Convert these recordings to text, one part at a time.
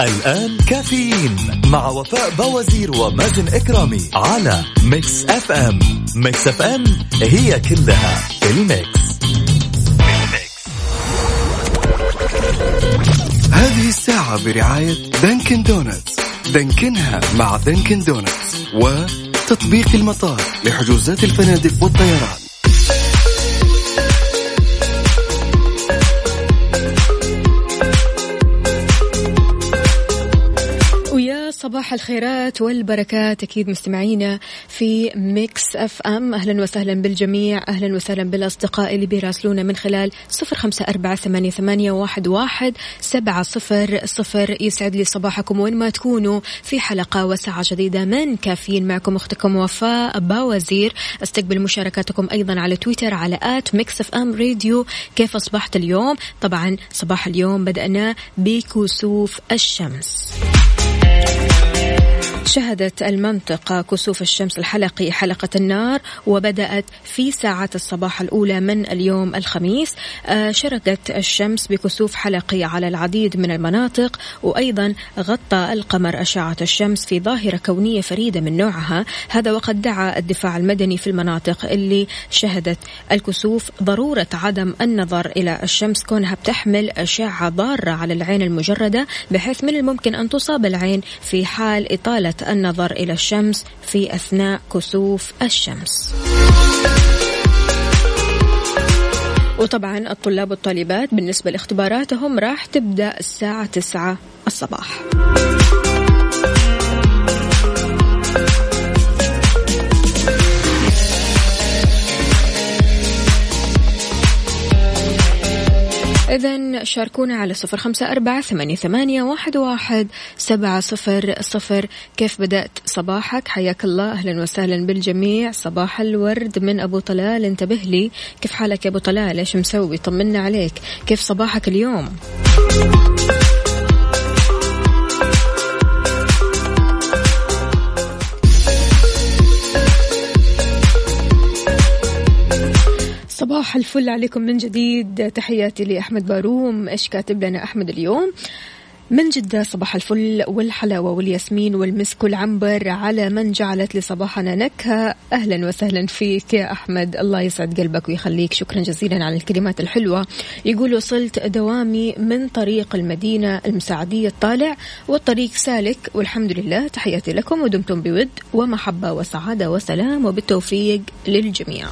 الآن كافيين مع وفاء بوازير ومازن إكرامي على Mix FM. Mix FM هي كلها ال mix. هذه الساعة برعاية Dunkin' Donuts. Dunkin ها مع Dunkin' Donuts وتطبيق المطار لحجوزات الفنادق والطيران. صباح الخيرات والبركات. أكيد مستمعينا في Mix FM. أهلا وسهلا بالجميع. أهلا وسهلا بالأصدقاء اللي بيراسلونا من خلال صفر خمسة أربعة ثمانية, واحد سبعة صفر صفر. يسعد لي صباحكم وين ما تكونوا. في حلقة وساعة جديدة من كافيين معكم أختكم وفاء باوزير. أستقبل مشاركاتكم أيضا على تويتر على at Mix FM Radio. كيف أصبحت اليوم؟ طبعا صباح اليوم بدأنا بكسوف الشمس. شهدت المنطقة كسوف الشمس الحلقي حلقة النار وبدأت في ساعات الصباح الأولى من اليوم الخميس. آه، شرقت الشمس بكسوف حلقي على العديد من المناطق وأيضا غطى القمر أشعة الشمس في ظاهرة كونية فريدة من نوعها. هذا وقد دعا الدفاع المدني في المناطق اللي شهدت الكسوف ضرورة عدم النظر إلى الشمس كونها بتحمل أشعة ضارة على العين المجردة بحيث من الممكن أن تصاب العين في حال إطالة النظر إلى الشمس في أثناء كسوف الشمس. وطبعا الطلاب والطالبات بالنسبة لاختباراتهم راح تبدأ الساعة 9 الصباح. إذا شاركونا على صفر خمسة أربعة ثمانية, ثمانية واحد, واحد سبعة صفر صفر. كيف بدأت صباحك؟ حياك الله. أهلا وسهلا بالجميع. صباح الورد من أبو طلال. انتبه لي. كيف حالك يا أبو طلال؟ إيش مسوي؟ طمنا عليك. كيف صباحك اليوم؟ صباح الفل عليكم من جديد. تحياتي لأحمد باروم إيش كاتب لنا أحمد اليوم؟ من جدة صباح الفل والحلاوة والياسمين والمسك والعنبر على من جعلت لصباحنا نكهة. أهلا وسهلا فيك يا أحمد. الله يسعد قلبك ويخليك. شكرا جزيلا على الكلمات الحلوة. يقول وصلت دوامي من طريق المدينة المساعدية الطالع والطريق سالك. والحمد لله تحياتي لكم ودمتم بود. ومحبة وسعادة وسلام وبالتوفيق للجميع.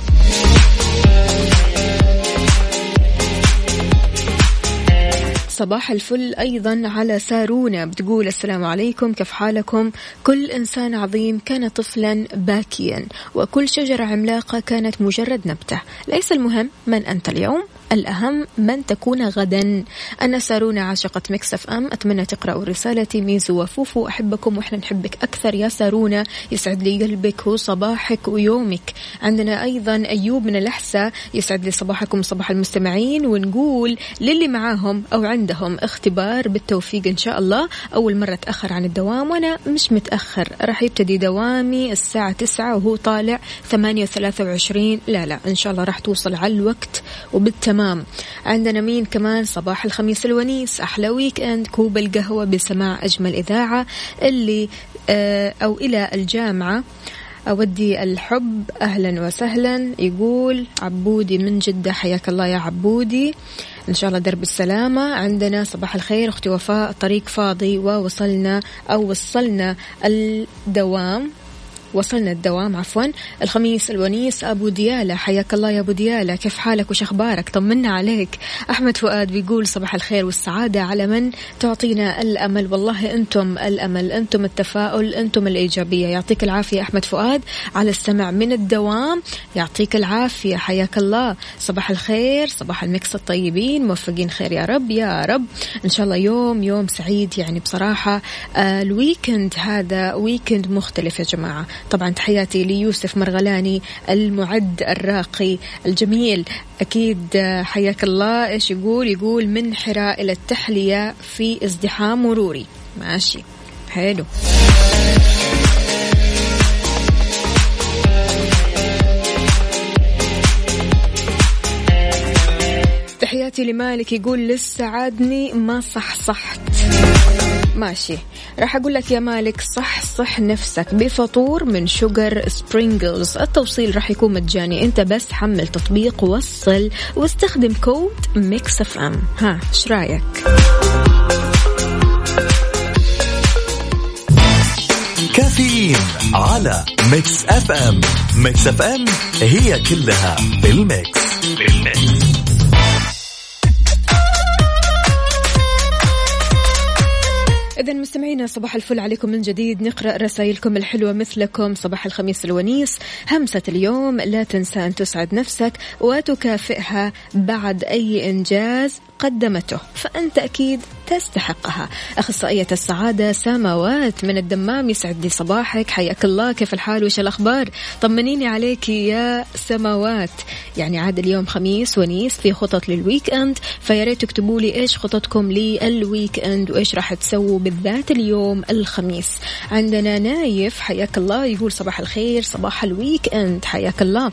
صباح الفل أيضا على سارونا. بتقول السلام عليكم كيف حالكم؟ كل إنسان عظيم كان طفلا باكيا وكل شجرة عملاقة كانت مجرد نبتة. ليس المهم من أنت اليوم الأهم من تكون غدا. أنا سارونا عاشقة مكسف أم. أتمنى تقرأوا رسالتي ميزو وفوفو أحبكم وإحنا نحبك أكثر. يا سارونا يسعد لي قلبك وصباحك ويومك. عندنا أيضا أيوب من الأحساء يسعد لي صباحكم صباح المستمعين. ونقول للي معاهم أو عندهم اختبار بالتوفيق إن شاء الله. أول مرة تأخر عن الدوام وأنا مش متأخر. راح يبتدي دوامي الساعة تسعة وهو طالع ثمانية ثلاثة وعشرين. لا لا إن شاء الله راح توصل على الوقت. وبالتمام تمام. عندنا مين كمان؟ صباح الخميس الونيس. أحلى ويك أند كوب القهوة بسماع أجمل إذاعة. اللي آه أو إلى الجامعة. أودي الحب. أهلا وسهلا. يقول عبودي من جدة. حياك الله يا عبودي. إن شاء الله درب السلامة. عندنا صباح الخير. أختي وفاء الطريق فاضي. ووصلنا أو وصلنا الدوام. وصلنا الدوام عفوا. الخميس الونيس. أبو ديالة حياك الله يا أبو ديالة. كيف حالك وش أخبارك؟ طمنا عليك. أحمد فؤاد بيقول صباح الخير والسعادة على من تعطينا الأمل. والله أنتم الأمل أنتم التفاؤل أنتم الإيجابية. يعطيك العافية أحمد فؤاد على السمع من الدوام. يعطيك العافية حياك الله. صباح الخير صباح المكس الطيبين. موفقين خير يا رب يا رب. إن شاء الله يوم يوم سعيد. يعني بصراحة آه ال weekend هذا weekend مختلف يا جماعة. طبعا تحياتي ليوسف مرغلاني المعد الراقي الجميل. أكيد حياك الله. إيش يقول؟ يقول من حراء إلى التحلية في ازدحام مروري. ماشي. حلو. تحياتي لمالك يقول لسه عادني ما صح صحت ماشي. راح أقول لك يا مالك صح صح نفسك. بفطور من Sugar Sprinkles. التوصيل راح يكون مجاني. أنت بس حمل تطبيق وصل واستخدم code Mix FM. ها إيش رأيك؟ كافيين على Mix FM. Mix FM هي كلها بال mix. بال mix. إذا مستمعينا صباح الفل عليكم من جديد. نقرأ رسائلكم الحلوة مثلكم. صباح الخميس الونيس. همسة اليوم لا تنسى أن تسعد نفسك وتكافئها بعد أي إنجاز. قدمته فأنت أكيد تستحقها. أخصائية السعادة سماوات من الدمام يسعد لي صباحك حياك الله كيف الحال؟ وش الأخبار؟ طمنيني عليك يا سماوات يعني عاد اليوم خميس ونيس في خطط لل weekend فيا ريت تكتبوا لي إيش خططكم لل weekend وإيش راح تسووا بالذات اليوم الخميس. عندنا نايف حياك الله يقول صباح الخير صباح ال weekend حياك الله.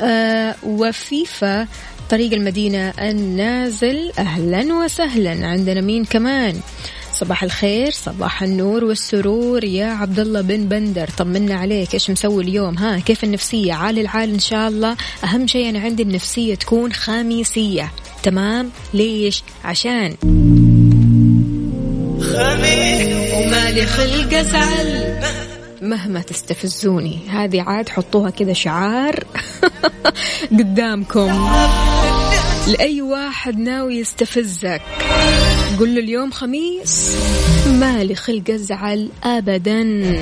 آه وفيفا طريق المدينة النازل أهلا وسهلا. عندنا مين كمان؟ صباح الخير صباح النور والسرور. يا عبد الله بن بندر طمنا عليك. إيش مسوي اليوم؟ ها كيف النفسية؟ عال العال إن شاء الله. أهم شيء أنا عندي النفسية تكون خميسية تمام؟ ليش؟ عشان. خميس ومالي خلق أزعل. مهما تستفزوني. هذه عاد حطوها كذا شعار قدامكم. لأي واحد ناوي يستفزك. قل له اليوم خميس مالي خلق أزعل أبدا.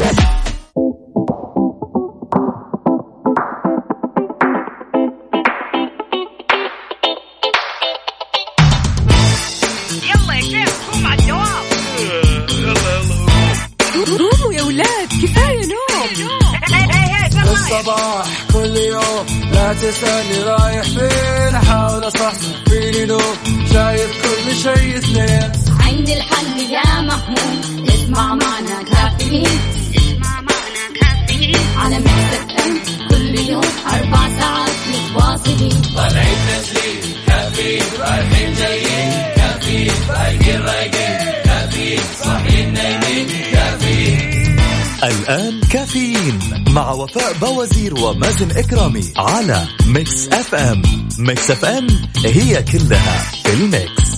على Mix FM كل يوم أربع ساعات متواصلين طالعين تسليم كافيين رايحين جايين كافيين رايقين رايقين كافيين صاحيين نايمين كافيين الآن كافيين مع وفاء بوازير ومازن إكرامي على Mix FM Mix FM هي كلها ال mix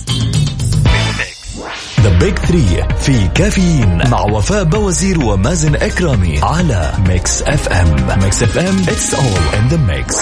the big three في كافيين مع وفاء بوازير ومازن إكرامي على Mix FM Mix FM it's all in the mix.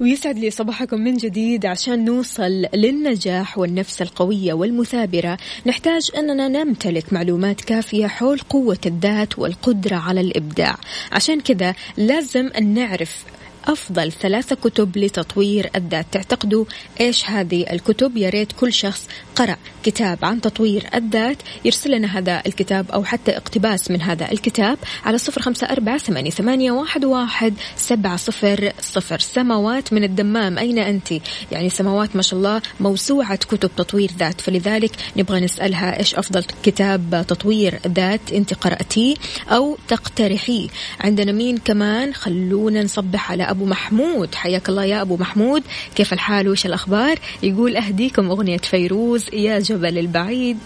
ويسعد لي صباحكم من جديد عشان نوصل للنجاح والنفس القوية والمثابرة. نحتاج أننا نمتلك معلومات كافية حول قوة الذات والقدرة على الإبداع. عشان كذا لازم أن نعرف أفضل ثلاثة كتب لتطوير الذات. تعتقدوا إيش هذه الكتب؟ يا ريت كل شخص قرأ كتاب عن تطوير الذات. يرسل لنا هذا الكتاب أو حتى اقتباس من هذا الكتاب على صفر خمسة أربعة ثمانية, واحد سبعة صفر صفر. سماوات من الدمام أين أنت؟ يعني سماوات ما شاء الله موسوعة كتب تطوير ذات. فلذلك نبغى نسألها إيش أفضل كتاب تطوير ذات أنت قرأتيه أو تقترحيه. عندنا مين كمان؟ خلونا نصبح على أبو محمود. حياك الله يا أبو محمود. كيف الحال؟ وش الأخبار؟ يقول أهديكم أغنية فيروز يا جبل البعيد.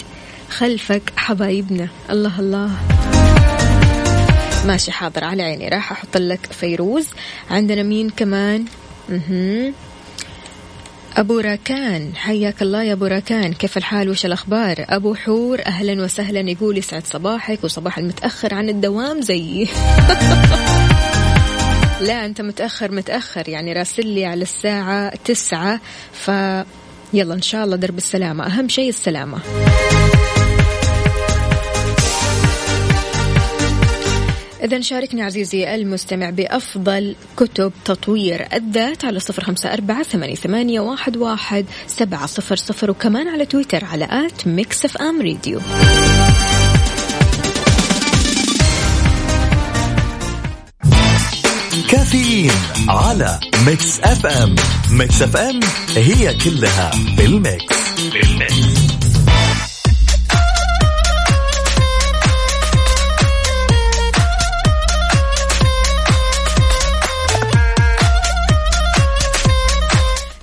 خلفك حبايبنا. الله الله. ماشي حاضر على عيني. راح أحط لك فيروز. عندنا مين كمان؟ مهم. أبو راكان. حياك الله يا أبو راكان. كيف الحال؟ وش الأخبار؟ أبو حور أهلا وسهلا يقول يسعد صباحك وصباح المتأخر عن الدوام زيي. لا أنت متأخر متأخر. يعني راسل لي على الساعة تسعة ف يلا إن شاء الله درب السلامة. أهم شيء السلامة. إذا شاركني عزيزي المستمع بأفضل كتب تطوير الذات على صفر خمسة أربعة ثمانية واحد واحد سبعة صفر صفر وكمان على تويتر على at Mix FM Radio كافيين على Mix FM Mix FM هي كلها بال mix بال mix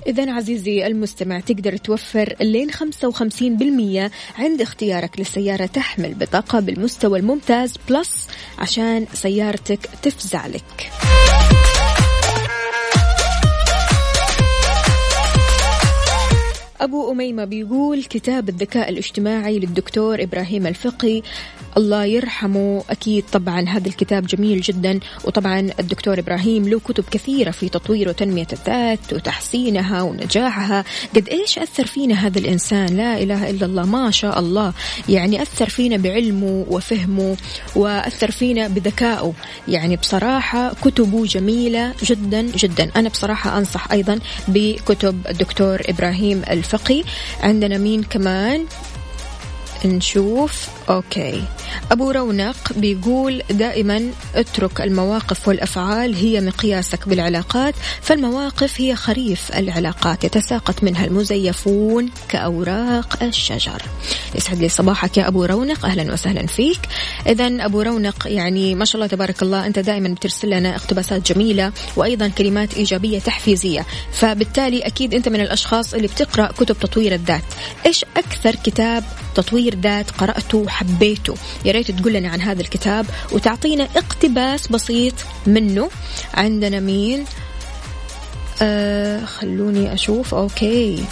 إذا عزيزي المستمع تقدر توفر لين 55% عند اختيارك لسيارة تحمل بطاقة بالمستوى الممتاز plus عشان سيارتك تفزع لك. أبو أميمة بيقول كتاب الذكاء الاجتماعي للدكتور إبراهيم الفقي الله يرحمه أكيد طبعا هذا الكتاب جميل جدا. وطبعا الدكتور إبراهيم له كتب كثيرة في تطوير وتنمية الذات وتحسينها ونجاحها. قد إيش أثر فينا هذا الإنسان؟ لا إله إلا الله ما شاء الله. يعني أثر فينا بعلمه وفهمه وأثر فينا بذكائه. يعني بصراحة كتبه جميلة جدا جدا. أنا بصراحة أنصح أيضا بكتب الدكتور إبراهيم الفقي. عندنا مين كمان؟ نشوف. أوكي. أبو رونق بيقول دائما اترك المواقف والأفعال هي مقياسك بالعلاقات فالمواقف هي خريف العلاقات يتساقط منها المزيفون كأوراق الشجر. يسعد لي صباحك يا أبو رونق. أهلا وسهلا فيك. اذا أبو رونق يعني ما شاء الله تبارك الله أنت دائما بترسل لنا اقتباسات جميلة وأيضا كلمات إيجابية تحفيزية. فبالتالي أكيد أنت من الأشخاص اللي بتقرأ كتب تطوير الذات. إيش أكثر كتاب تطوير ذات قرأته وحبيته يا ريت تقول لنا عن هذا الكتاب وتعطينا اقتباس بسيط منه. عندنا مين؟ آه خلوني أشوف. أوكي.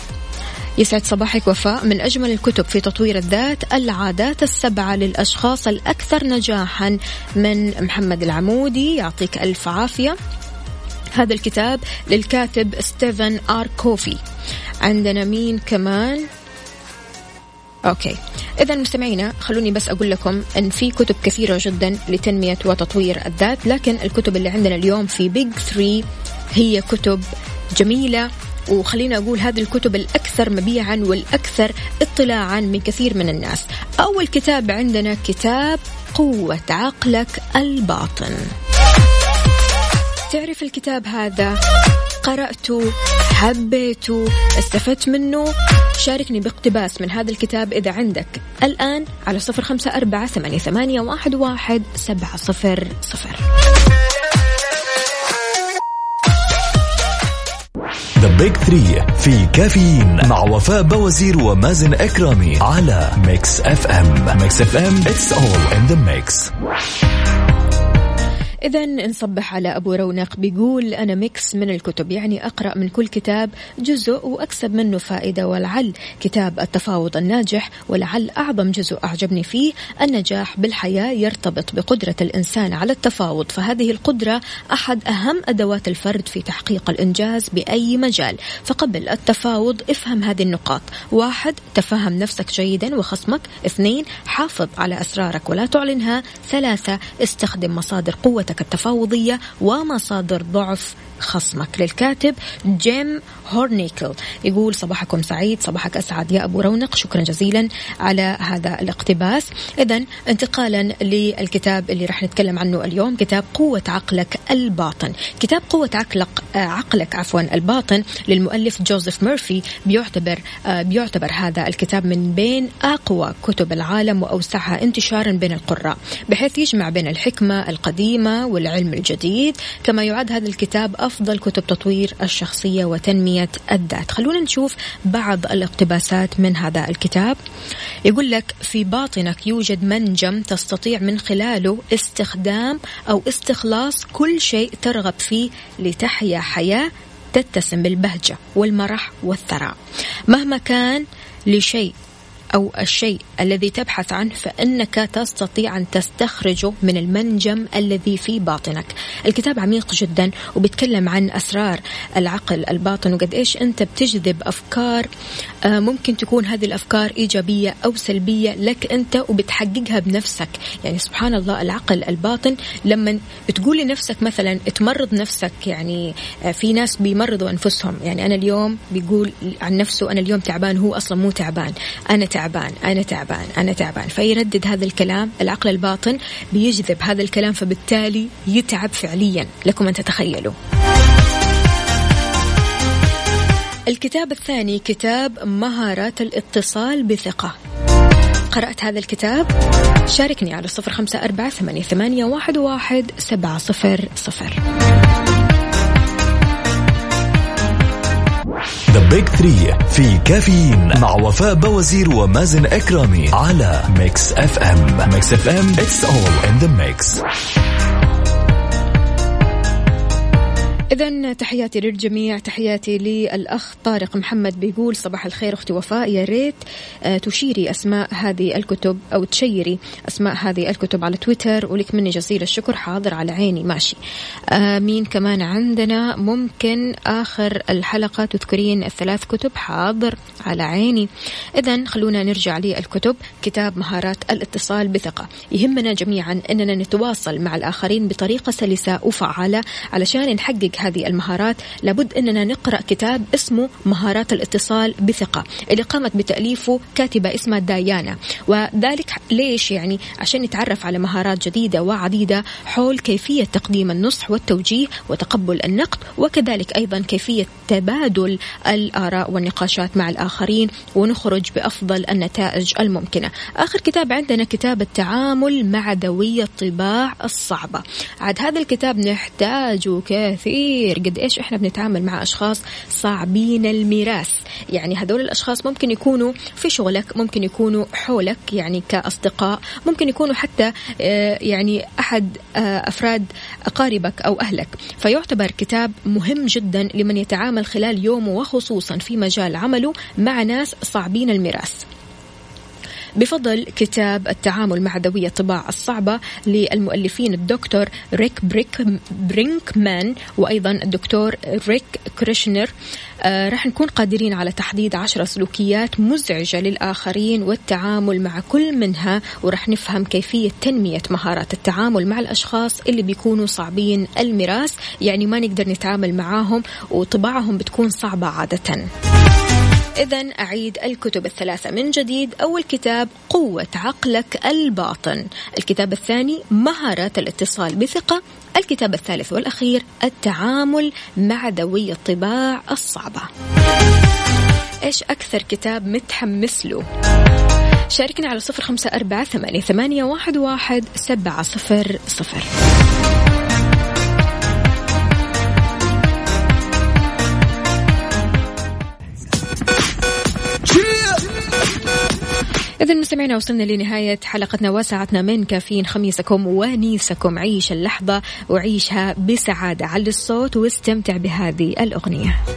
يسعد صباحك وفاء. من أجمل الكتب في تطوير الذات العادات السبعة للأشخاص الأكثر نجاحا. من محمد العمودي يعطيك ألف عافية. هذا الكتاب للكاتب ستيفن آر كوفي. عندنا مين كمان؟ Okay. اذا مستمعينا خلوني بس أقول لكم إن في كتب كثيرة جدا لتنمية وتطوير الذات لكن الكتب اللي عندنا اليوم في Big 3 هي كتب جميلة. وخلينا أقول هذه الكتب الأكثر مبيعا والأكثر اطلاعا من كثير من الناس. أول كتاب عندنا كتاب قوة عقلك الباطن. تعرف الكتاب هذا؟ قرأته حبيته استفدت منه؟ شاركني باقتباس من هذا الكتاب إذا عندك. الآن على صفر خمسة أربعة ثمانية, واحد سبعة صفر صفر. The Big Three في كافيين مع وفاء بوازير ومازن إكرامي على Mix FM Mix FM it's all in the mix إذا نصبح على أبو رونق بيقول أنا mix من الكتب يعني أقرأ من كل كتاب جزء وأكسب منه فائدة ولعل كتاب التفاوض الناجح ولعل أعظم جزء أعجبني فيه النجاح بالحياة يرتبط بقدرة الإنسان على التفاوض فهذه القدرة أحد أهم أدوات الفرد في تحقيق الإنجاز بأي مجال. فقبل التفاوض افهم هذه النقاط. واحد تفهم نفسك جيدا وخصمك. اثنين حافظ على أسرارك ولا تعلنها. ثلاثة استخدم مصادر قوتك قدرتك التفاوضية ومصادر ضعف خصمك. للكاتب جيم هورنيكل. يقول صباحكم سعيد صباحك أسعد يا أبو رونق. شكرا جزيلا على هذا الاقتباس. إذا انتقالا للكتاب اللي راح نتكلم عنه اليوم كتاب قوة عقلك الباطن. كتاب قوة عقلك عقلك عفوا الباطن للمؤلف جوزيف ميرفي. بيعتبر بيعتبر هذا الكتاب من بين أقوى كتب العالم وأوسعها انتشارا بين القراء بحيث يجمع بين الحكمة القديمة والعلم الجديد. كما يعد هذا الكتاب كتب تطوير الشخصية وتنمية الذات. خلونا نشوف بعض الاقتباسات من هذا الكتاب. يقول لك في باطنك يوجد منجم تستطيع من خلاله استخدام أو استخلاص كل شيء ترغب فيه لتحيا حياة تتسم بالبهجة والمرح والثراء. مهما كان لشيء أو الشيء الذي تبحث عنه فإنك تستطيع أن تستخرجه من المنجم الذي في باطنك. الكتاب عميق جدا وبيتكلم عن أسرار العقل الباطن وقد إيش أنت بتجذب أفكار ممكن تكون هذه الأفكار إيجابية أو سلبية لك أنت وبتحققها بنفسك. يعني سبحان الله العقل الباطن لما تقول لنفسك مثلا تمرض نفسك يعني آه، في ناس بيمرضوا أنفسهم. يعني أنا اليوم بيقول عن نفسه أنا اليوم تعبان هو أصلا مو تعبان. أنا تعبان أنا تعبان أنا تعبان. فيردد هذا الكلام العقل الباطن بيجذب هذا الكلام فبالتالي يتعب فعليا لكم أن تتخيلوا. الكتاب الثاني كتاب مهارات الاتصال بثقة. قرأت هذا الكتاب؟ شاركني على صفر خمسة أربعة ثمانية واحد سبعة صفر صفر. The Big 3 في كافيين مع وفاء بوازير ومازن إكرامي على Mix FM Mix FM it's all in the mix إذا تحياتي للجميع تحياتي للأخ طارق محمد بيقول صباح الخير أختي وفاء يا ريت آه، تشيري أسماء هذه الكتب أو تشيري أسماء هذه الكتب على تويتر ولك مني جزيل الشكر حاضر على عيني ماشي. مين كمان عندنا ممكن آخر الحلقة تذكرين الثلاث كتب حاضر على عيني. إذا خلونا نرجع للكتب كتاب مهارات الاتصال بثقة. يهمنا جميعا أننا نتواصل مع الآخرين بطريقة سلسة وفعالة علشان نحقق هذه المهارات لابد أننا نقرأ كتاب اسمه مهارات الاتصال بثقة اللي قامت بتأليفه كاتبة اسمها دايانا. وذلك ليش يعني؟ عشان نتعرف على مهارات جديدة وعديدة حول كيفية تقديم النصح والتوجيه وتقبل النقد وكذلك أيضا كيفية تبادل الآراء والنقاشات مع الآخرين ونخرج بأفضل النتائج الممكنة. آخر كتاب عندنا كتاب التعامل مع ذوي الطباع الصعبة. عاد هذا الكتاب نحتاجه كثير. كثير قد إيش إحنا بنتعامل مع أشخاص صعبين الميراث. يعني هذول الأشخاص ممكن يكونوا في شغلك ممكن يكونوا حولك يعني كأصدقاء ممكن يكونوا حتى آه، يعني أحد آه، أفراد أقاربك أو أهلك. فيعتبر كتاب مهم جدا لمن يتعامل خلال يومه وخصوصا في مجال عمله مع ناس صعبين الميراث. بفضل كتاب التعامل مع ذوي الطباع الصعبة للمؤلفين الدكتور ريك بريك برينكمان وأيضا الدكتور ريك كريشنر. آه راح نكون قادرين على تحديد عشرة سلوكيات مزعجة للآخرين والتعامل مع كل منها وراح نفهم كيفية تنمية مهارات التعامل مع الأشخاص اللي بيكونوا صعبين المراس يعني ما نقدر نتعامل معاهم وطباعهم بتكون صعبة عادة. إذا أعيد الكتب الثلاثة من جديد. أول كتاب قوة عقلك الباطن. الكتاب الثاني مهارات الاتصال بثقة. الكتاب الثالث والأخير التعامل مع ذوي الطباع الصعبة. إيش أكثر كتاب متحمس له؟ شاركنا على صفر خمسة أربعة ثمانية واحد سبعة صفر صفر. إذا مستمعينا وصلنا لنهاية حلقتنا وساعتنا من كافيين خميسكم ونيسكم. عيش اللحظة وعيشها بسعادة. على الصوت واستمتع بهذه الأغنية.